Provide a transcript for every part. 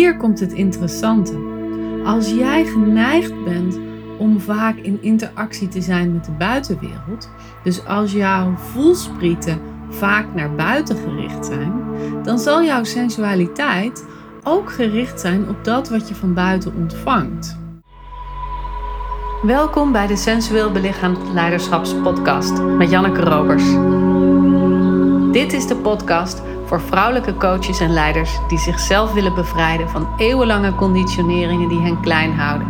hier komt het interessante. Als jij geneigd bent om vaak in interactie te zijn met de buitenwereld, dus als jouw voelsprieten vaak naar buiten gericht zijn, dan zal jouw sensualiteit ook gericht zijn op dat wat je van buiten ontvangt. Welkom bij de Sensueel Belichaamd Leiderschapspodcast met Janneke Robers. Dit is de podcast voor vrouwelijke coaches en leiders die zichzelf willen bevrijden van eeuwenlange conditioneringen die hen klein houden.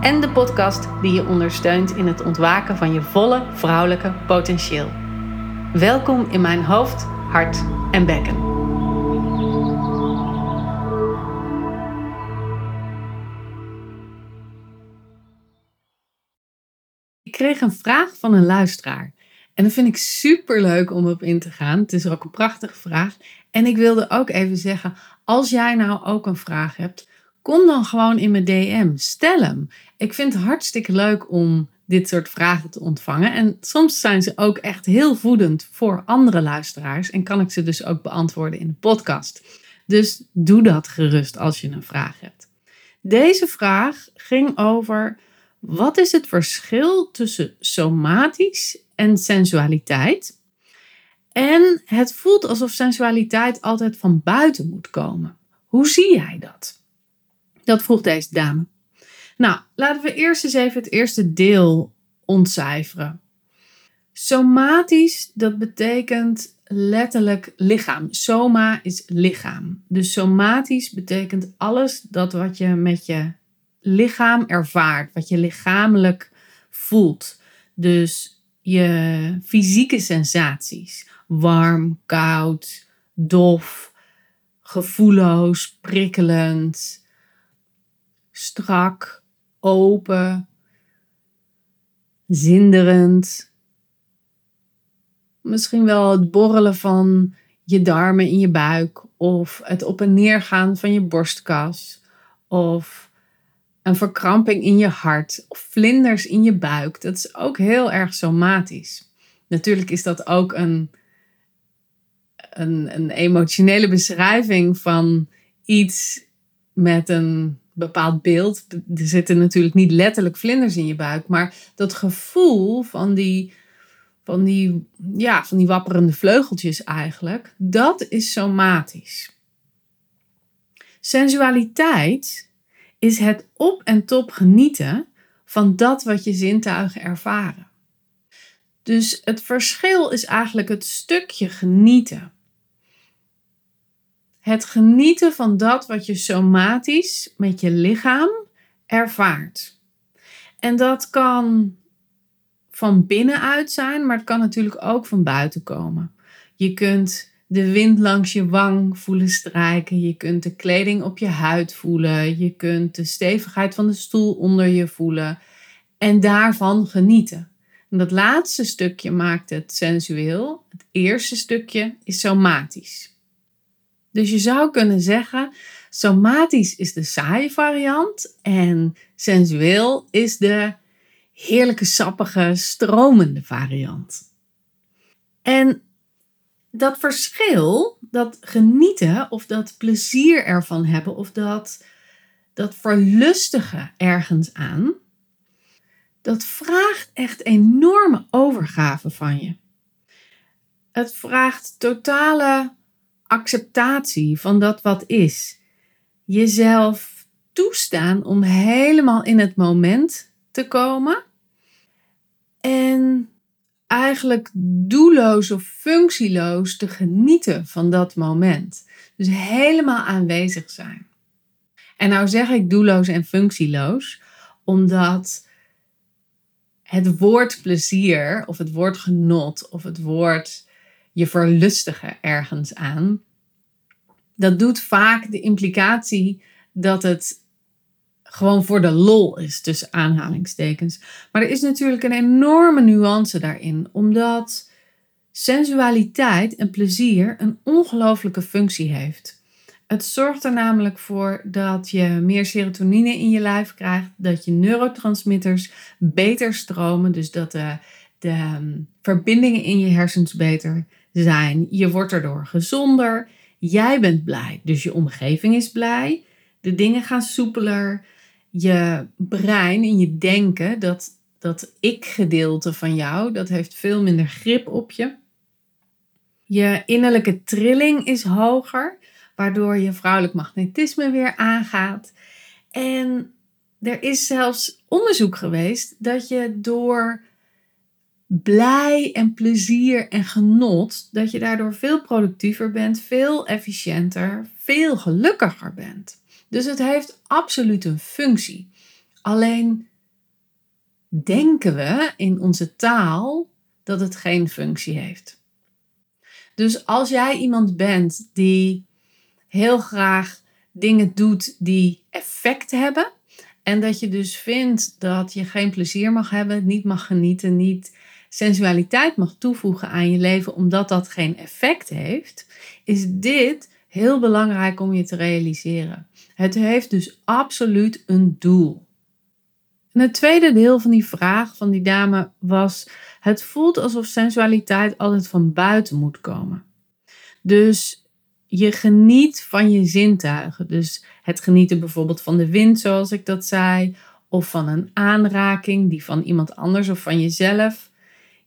En de podcast die je ondersteunt in het ontwaken van je volle vrouwelijke potentieel. Welkom in mijn hoofd, hart en bekken. Ik kreeg een vraag van een luisteraar. En dat vind ik super leuk om op in te gaan. Het is ook een prachtige vraag. En ik wilde ook even zeggen: als jij nou ook een vraag hebt, kom dan gewoon in mijn DM. Stel hem. Ik vind het hartstikke leuk om dit soort vragen te ontvangen. En soms zijn ze ook echt heel voedend voor andere luisteraars. En kan ik ze dus ook beantwoorden in de podcast. Dus doe dat gerust als je een vraag hebt. Deze vraag ging over wat is het verschil tussen somatisch en sensualiteit? En het voelt alsof sensualiteit altijd van buiten moet komen. Hoe zie jij dat? Dat vroeg deze dame. Nou, laten we eerst eens even het eerste deel ontcijferen. Somatisch, dat betekent letterlijk lichaam. Soma is lichaam. Dus somatisch betekent alles dat wat je met je lichaam ervaart, wat je lichamelijk voelt. Dus je fysieke sensaties. Warm, koud, dof, gevoelloos, prikkelend, strak, open, zinderend. Misschien wel het borrelen van je darmen in je buik of het op en neer gaan van je borstkas of een verkramping in je hart of vlinders in je buik. Dat is ook heel erg somatisch. Natuurlijk is dat ook een, een, een emotionele beschrijving van iets met een bepaald beeld. Er zitten natuurlijk niet letterlijk vlinders in je buik, maar dat gevoel van die, van die, ja, van die wapperende vleugeltjes eigenlijk, dat is somatisch. Sensualiteit is het op en top genieten van dat wat je zintuigen ervaren. Dus het verschil is eigenlijk het stukje genieten. Het genieten van dat wat je somatisch met je lichaam ervaart. En dat kan van binnenuit zijn, maar het kan natuurlijk ook van buiten komen. Je kunt de wind langs je wang voelen strijken. Je kunt de kleding op je huid voelen. Je kunt de stevigheid van de stoel onder je voelen. En daarvan genieten. En dat laatste stukje maakt het sensueel. Het eerste stukje is somatisch. Dus je zou kunnen zeggen, somatisch is de saaie variant en sensueel is de heerlijke, sappige, stromende variant. En dat verschil, dat genieten of dat plezier ervan hebben of dat, dat verlustigen ergens aan, dat vraagt echt enorme overgave van je. Het vraagt totale acceptatie van dat wat is. Jezelf toestaan om helemaal in het moment te komen. En eigenlijk doelloos of functieloos te genieten van dat moment. Dus helemaal aanwezig zijn. En nou zeg ik doelloos en functieloos, omdat het woord plezier of het woord genot of het woord je verlustigen ergens aan, dat doet vaak de implicatie dat het gewoon voor de lol is, tussen aanhalingstekens. Maar er is natuurlijk een enorme nuance daarin, omdat sensualiteit en plezier een ongelooflijke functie heeft. Het zorgt er namelijk voor dat je meer serotonine in je lijf krijgt, dat je neurotransmitters beter stromen, dus dat de, de ehm, verbindingen in je hersens beter zijn. Je wordt erdoor gezonder, jij bent blij, dus je omgeving is blij. De dingen gaan soepeler. Je brein en je denken, dat, dat ik-gedeelte van jou, dat heeft veel minder grip op je. Je innerlijke trilling is hoger, waardoor je vrouwelijk magnetisme weer aangaat. En er is zelfs onderzoek geweest dat je door blij en plezier en genot, dat je daardoor veel productiever bent, veel efficiënter, veel gelukkiger bent. Dus het heeft absoluut een functie. Alleen denken we in onze taal dat het geen functie heeft. Dus als jij iemand bent die heel graag dingen doet die effect hebben, en dat je dus vindt dat je geen plezier mag hebben, niet mag genieten, niet sensualiteit mag toevoegen aan je leven omdat dat geen effect heeft, is dit heel belangrijk om je te realiseren. Het heeft dus absoluut een doel. En het tweede deel van die vraag van die dame was: het voelt alsof sensualiteit altijd van buiten moet komen. Dus je geniet van je zintuigen. Dus het genieten bijvoorbeeld van de wind, zoals ik dat zei, of van een aanraking die van iemand anders of van jezelf.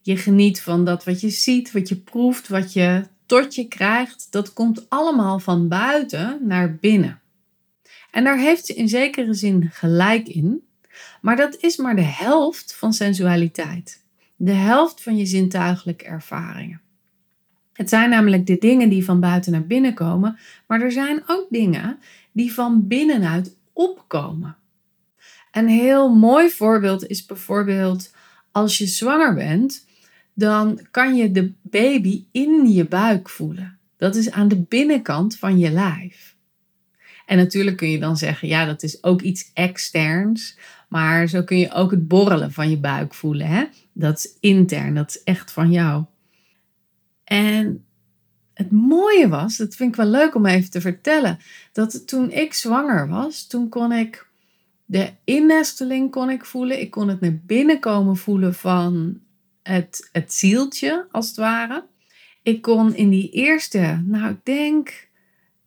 Je geniet van dat wat je ziet, wat je proeft, wat je tot je krijgt. Dat komt allemaal van buiten naar binnen. En daar heeft ze in zekere zin gelijk in. Maar dat is maar de helft van sensualiteit. De helft van je zintuigelijke ervaringen. Het zijn namelijk de dingen die van buiten naar binnen komen, maar er zijn ook dingen die van binnenuit opkomen. Een heel mooi voorbeeld is bijvoorbeeld als je zwanger bent, dan kan je de baby in je buik voelen. Dat is aan de binnenkant van je lijf. En natuurlijk kun je dan zeggen, ja, dat is ook iets externs. Maar zo kun je ook het borrelen van je buik voelen. Hè? Dat is intern, dat is echt van jou. En het mooie was, dat vind ik wel leuk om even te vertellen, dat toen ik zwanger was, toen kon ik de innesteling kon ik voelen. Ik kon het naar binnen komen voelen van het, het zieltje, als het ware. Ik kon in die eerste, nou ik denk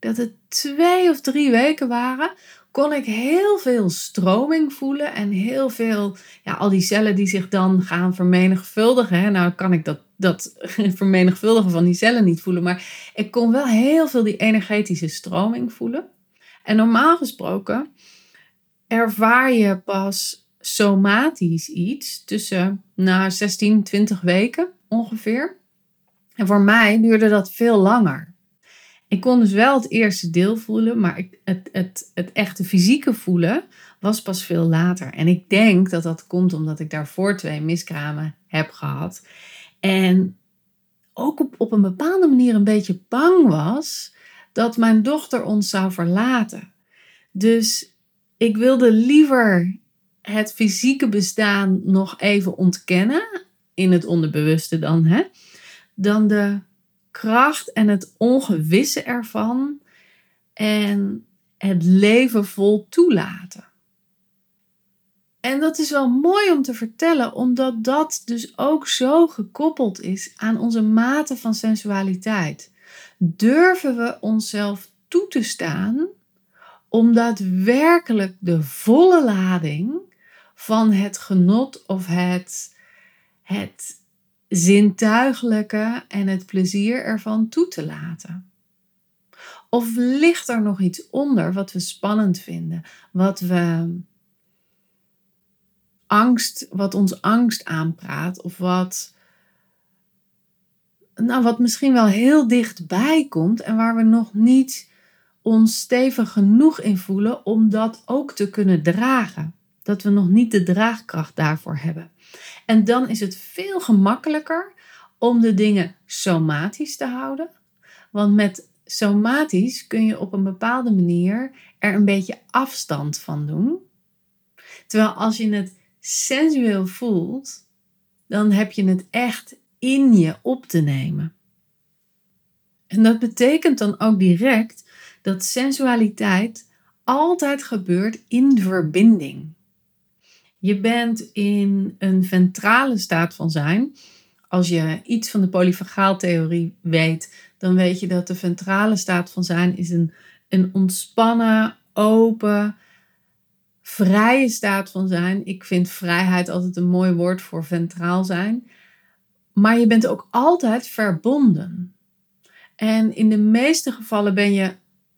dat het twee of drie weken waren, kon ik heel veel stroming voelen en heel veel, ja, al die cellen die zich dan gaan vermenigvuldigen. Hè? Nou kan ik dat, dat vermenigvuldigen van die cellen niet voelen, maar ik kon wel heel veel die energetische stroming voelen. En normaal gesproken ervaar je pas somatisch iets tussen nou, 16, 20 weken ongeveer. En voor mij duurde dat veel langer. Ik kon dus wel het eerste deel voelen, maar ik, het, het, het echte fysieke voelen was pas veel later. En ik denk dat dat komt omdat ik daarvoor twee miskramen heb gehad. En ook op, op een bepaalde manier een beetje bang was dat mijn dochter ons zou verlaten. Dus ik wilde liever het fysieke bestaan nog even ontkennen, in het onderbewuste dan, hè, dan de kracht en het ongewisse ervan en het leven vol toelaten. En dat is wel mooi om te vertellen, omdat dat dus ook zo gekoppeld is aan onze mate van sensualiteit. Durven we onszelf toe te staan om daadwerkelijk de volle lading van het genot of het, het zintuigelijke en het plezier ervan toe te laten? Of ligt er nog iets onder wat we spannend vinden, wat we angst, wat ons angst aanpraat, of wat, nou, wat misschien wel heel dichtbij komt en waar we nog niet ons stevig genoeg in voelen om dat ook te kunnen dragen. Dat we nog niet de draagkracht daarvoor hebben. En dan is het veel gemakkelijker om de dingen somatisch te houden. Want met somatisch kun je op een bepaalde manier er een beetje afstand van doen. Terwijl als je het sensueel voelt, dan heb je het echt in je op te nemen. En dat betekent dan ook direct dat sensualiteit altijd gebeurt in verbinding. Je bent in een ventrale staat van zijn. Als je iets van de polyvagaaltheorie weet, dan weet je dat de ventrale staat van zijn is een, een ontspannen, open, vrije staat van zijn. Ik vind vrijheid altijd een mooi woord voor ventraal zijn. Maar je bent ook altijd verbonden. En in de meeste gevallen ben je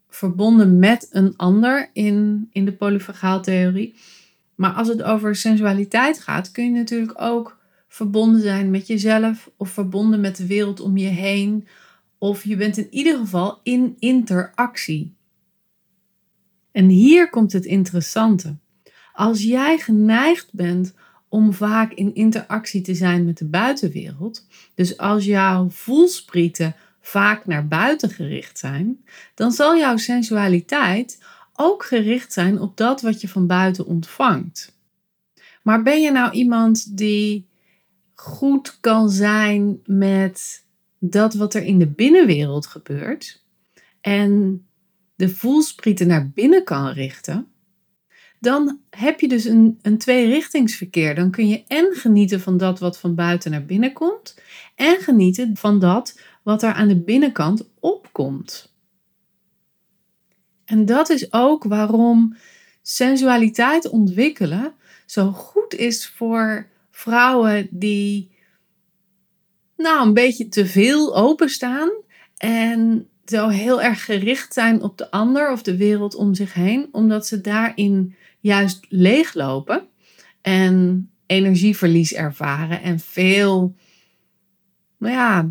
verbonden met een ander in, in de polyvagaaltheorie. Maar als het over sensualiteit gaat, kun je natuurlijk ook verbonden zijn met jezelf of verbonden met de wereld om je heen. Of je bent in ieder geval in interactie. En hier komt het interessante. Als jij geneigd bent om vaak in interactie te zijn met de buitenwereld, dus als jouw voelsprieten vaak naar buiten gericht zijn, dan zal jouw sensualiteit ook gericht zijn op dat wat je van buiten ontvangt. Maar ben je nou iemand die goed kan zijn met dat wat er in de binnenwereld gebeurt en de voelsprieten naar binnen kan richten, dan heb je dus een, een tweerichtingsverkeer. Dan kun je en genieten van dat wat van buiten naar binnen komt en genieten van dat wat er aan de binnenkant opkomt. En dat is ook waarom sensualiteit ontwikkelen zo goed is voor vrouwen die nou een beetje te veel openstaan en zo heel erg gericht zijn op de ander of de wereld om zich heen, omdat ze daarin juist leeglopen en energieverlies ervaren en veel, nou ja,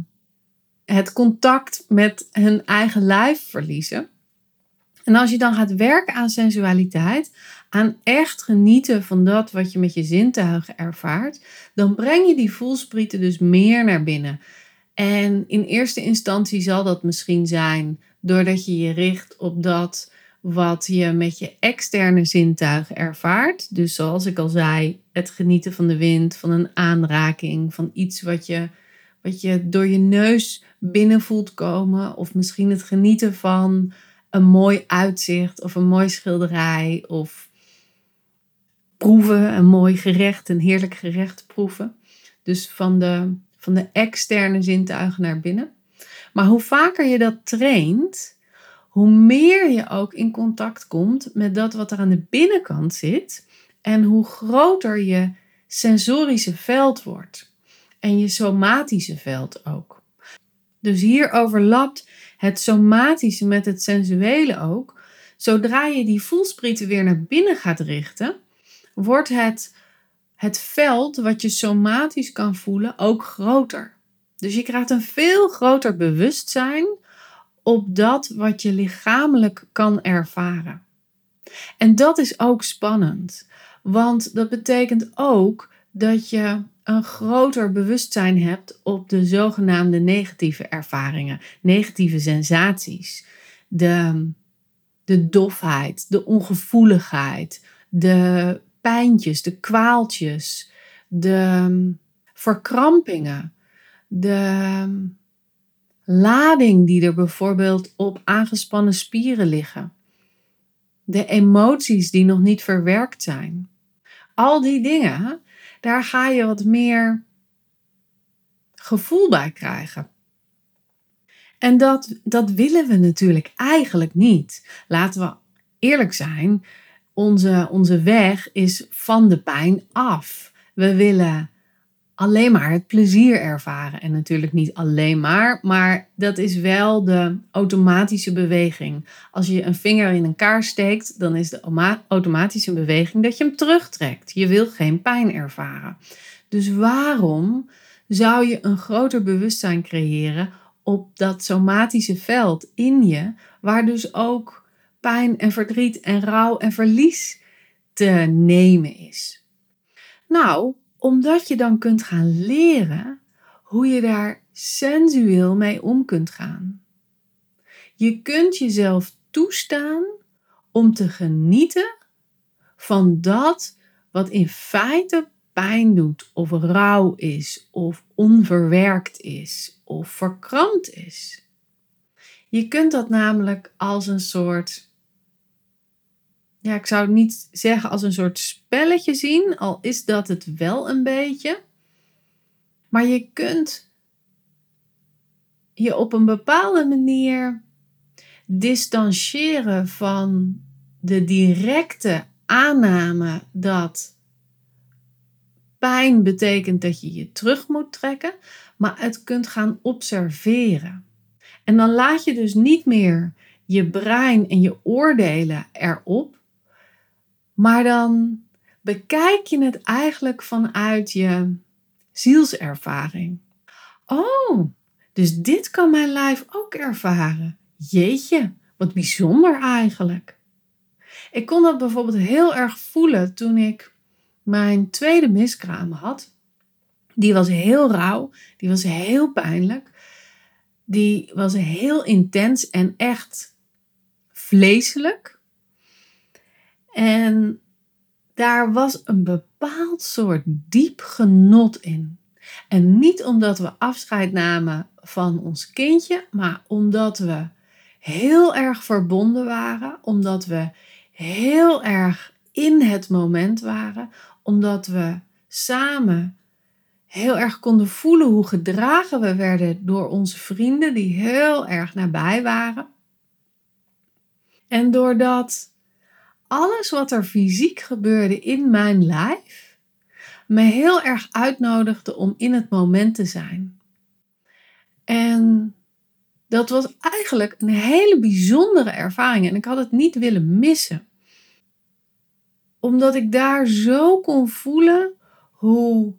het contact met hun eigen lijf verliezen. En als je dan gaat werken aan sensualiteit, aan echt genieten van dat wat je met je zintuigen ervaart, dan breng je die voelsprieten dus meer naar binnen. En in eerste instantie zal dat misschien zijn doordat je je richt op dat wat je met je externe zintuigen ervaart. Dus zoals ik al zei, het genieten van de wind, van een aanraking, van iets wat je, wat je door je neus binnen voelt komen. Of misschien het genieten van een mooi uitzicht of een mooi schilderij of proeven, een mooi gerecht, een heerlijk gerecht proeven. Dus van de, van de externe zintuigen naar binnen. Maar hoe vaker je dat traint, hoe meer je ook in contact komt met dat wat er aan de binnenkant zit en hoe groter je sensorische veld wordt en je somatische veld ook. Dus hier overlapt het somatische met het sensuele ook. Zodra je die voelsprieten weer naar binnen gaat richten, wordt het, het veld wat je somatisch kan voelen ook groter. Dus je krijgt een veel groter bewustzijn op dat wat je lichamelijk kan ervaren. En dat is ook spannend, want dat betekent ook dat je een groter bewustzijn hebt op de zogenaamde negatieve ervaringen, negatieve sensaties. De, de dofheid, de ongevoeligheid, de pijntjes, de kwaaltjes, de verkrampingen, de lading die er bijvoorbeeld op aangespannen spieren liggen, de emoties die nog niet verwerkt zijn. Al die dingen daar ga je wat meer gevoel bij krijgen. En dat, dat willen we natuurlijk eigenlijk niet. Laten we eerlijk zijn, onze, onze weg is van de pijn af. We willen alleen maar het plezier ervaren. En natuurlijk niet alleen maar, maar dat is wel de automatische beweging. Als je een vinger in een kaars steekt, dan is de automatische beweging dat je hem terugtrekt. Je wil geen pijn ervaren. Dus waarom zou je een groter bewustzijn creëren op dat somatische veld in je, waar dus ook pijn en verdriet en rouw en verlies te nemen is? Nou, omdat je dan kunt gaan leren hoe je daar sensueel mee om kunt gaan. Je kunt jezelf toestaan om te genieten van dat wat in feite pijn doet, of rouw is, of onverwerkt is, of verkrampt is. Je kunt dat namelijk als een soort ja, ik zou het niet zeggen als een soort spelletje zien, al is dat het wel een beetje. Maar je kunt je op een bepaalde manier distancieren van de directe aanname dat pijn betekent dat je je terug moet trekken, maar het kunt gaan observeren. En dan laat je dus niet meer je brein en je oordelen erop, maar dan bekijk je het eigenlijk vanuit je zielservaring. Oh, dus dit kan mijn lijf ook ervaren. Jeetje, wat bijzonder eigenlijk. Ik kon dat bijvoorbeeld heel erg voelen toen ik mijn tweede miskraam had. Die was heel rauw, die was heel pijnlijk, die was heel intens en echt vleeselijk. En daar was een bepaald soort diep genot in. En niet omdat we afscheid namen van ons kindje, maar omdat we heel erg verbonden waren, omdat we heel erg in het moment waren, omdat we samen heel erg konden voelen hoe gedragen we werden door onze vrienden die heel erg nabij waren. En doordat alles wat er fysiek gebeurde in mijn lijf me heel erg uitnodigde om in het moment te zijn. En dat was eigenlijk een hele bijzondere ervaring en ik had het niet willen missen. Omdat ik daar zo kon voelen hoe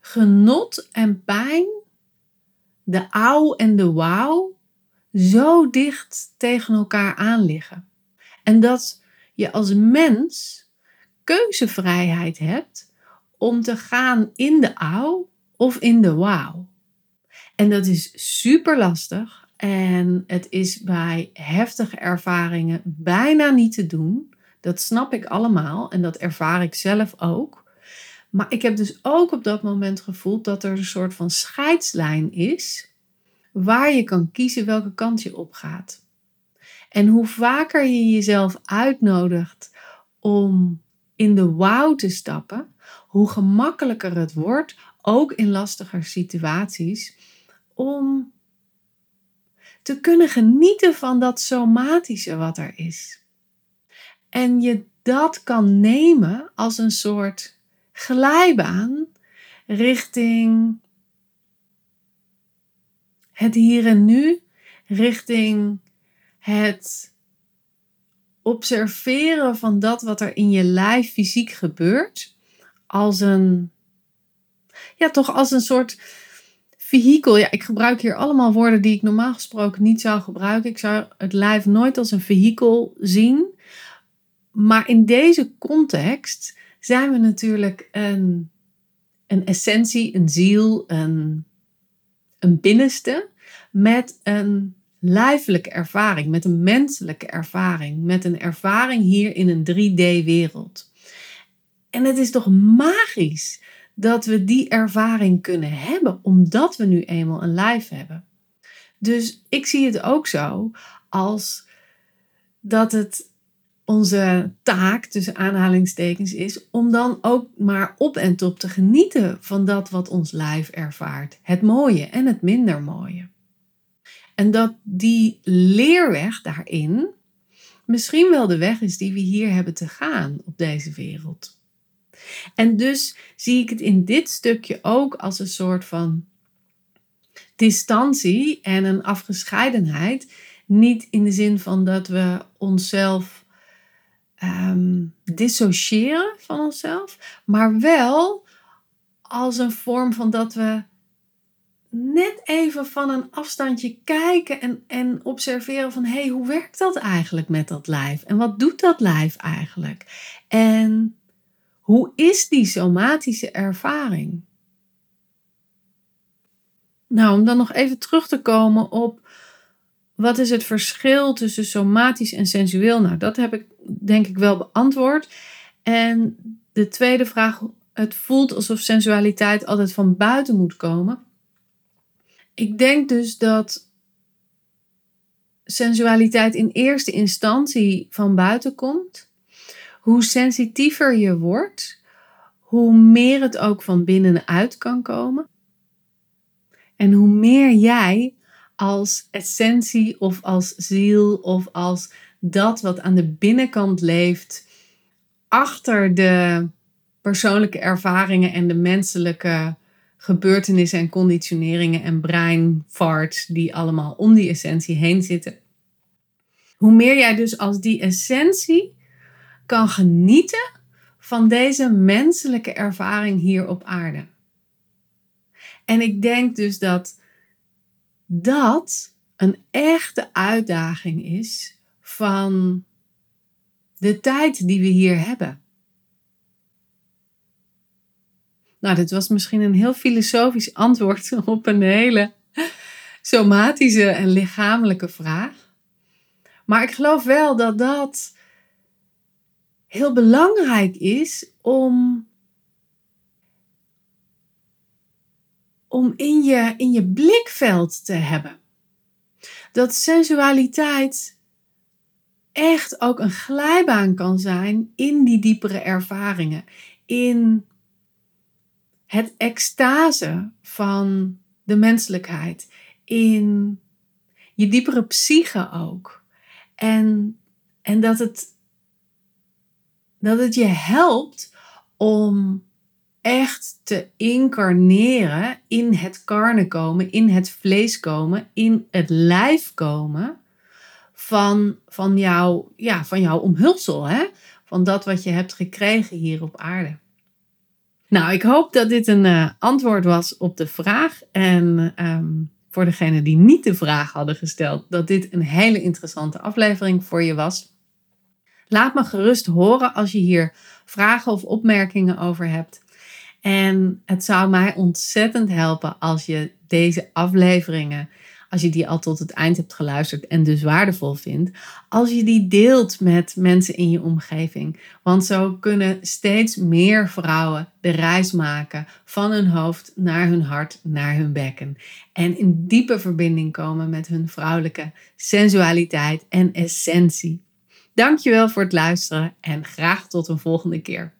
genot en pijn, de auw en de wauw, zo dicht tegen elkaar aan liggen. En dat je als mens keuzevrijheid hebt om te gaan in de auw of in de wauw. En dat is super lastig en het is bij heftige ervaringen bijna niet te doen. Dat snap ik allemaal en dat ervaar ik zelf ook. Maar ik heb dus ook op dat moment gevoeld dat er een soort van scheidslijn is waar je kan kiezen welke kant je op gaat. En hoe vaker je jezelf uitnodigt om in de wow te stappen, hoe gemakkelijker het wordt, ook in lastiger situaties, om te kunnen genieten van dat somatische wat er is. En je dat kan nemen als een soort glijbaan richting het hier en nu, richting het observeren van dat wat er in je lijf fysiek gebeurt, als een, ja, toch als een soort vehikel. Ja, ik gebruik hier allemaal woorden die ik normaal gesproken niet zou gebruiken. Ik zou het lijf nooit als een vehikel zien. Maar in deze context zijn we natuurlijk een, een essentie, een ziel, een, een binnenste met een lijfelijke ervaring, met een menselijke ervaring, met een ervaring hier in een 3D-wereld. En het is toch magisch dat we die ervaring kunnen hebben, omdat we nu eenmaal een lijf hebben. Dus ik zie het ook zo als dat het onze taak, tussen aanhalingstekens, is om dan ook maar op en top te genieten van dat wat ons lijf ervaart. Het mooie en het minder mooie. En dat die leerweg daarin misschien wel de weg is die we hier hebben te gaan op deze wereld. En dus zie ik het in dit stukje ook als een soort van distantie en een afgescheidenheid. Niet in de zin van dat we onszelf um, dissociëren van onszelf, maar wel als een vorm van dat we net even van een afstandje kijken en, en observeren van hé, hey, hoe werkt dat eigenlijk met dat lijf? En wat doet dat lijf eigenlijk? En hoe is die somatische ervaring? Nou, om dan nog even terug te komen op wat is het verschil tussen somatisch en sensueel? Nou, dat heb ik denk ik wel beantwoord. En de tweede vraag, het voelt alsof sensualiteit altijd van buiten moet komen. Ik denk dus dat sensualiteit in eerste instantie van buiten komt. Hoe sensitiever je wordt, hoe meer het ook van binnenuit kan komen. En hoe meer jij als essentie of als ziel of als dat wat aan de binnenkant leeft, achter de persoonlijke ervaringen en de menselijke gebeurtenissen en conditioneringen en breinfarts die allemaal om die essentie heen zitten. Hoe meer jij dus als die essentie kan genieten van deze menselijke ervaring hier op aarde. En ik denk dus dat dat een echte uitdaging is van de tijd die we hier hebben. Nou, dit was misschien een heel filosofisch antwoord op een hele somatische en lichamelijke vraag. Maar ik geloof wel dat dat heel belangrijk is om, om in, je, in je blikveld te hebben. Dat sensualiteit echt ook een glijbaan kan zijn in die diepere ervaringen. In het extase van de menselijkheid. In je diepere psyche ook. En, en dat, het, dat het je helpt om echt te incarneren, in het karnen komen, in het vlees komen, in het lijf komen van, van, jou, ja, van jouw omhulsel. Hè? Van dat wat je hebt gekregen hier op aarde. Nou, ik hoop dat dit een uh, antwoord was op de vraag. En um, voor degenen die niet de vraag hadden gesteld, dat dit een hele interessante aflevering voor je was. Laat me gerust horen als je hier vragen of opmerkingen over hebt. En het zou mij ontzettend helpen als je deze afleveringen als je die al tot het eind hebt geluisterd en dus waardevol vindt, als je die deelt met mensen in je omgeving. Want zo kunnen steeds meer vrouwen de reis maken van hun hoofd naar hun hart, naar hun bekken. En in diepe verbinding komen met hun vrouwelijke sensualiteit en essentie. Dankjewel voor het luisteren en graag tot een volgende keer.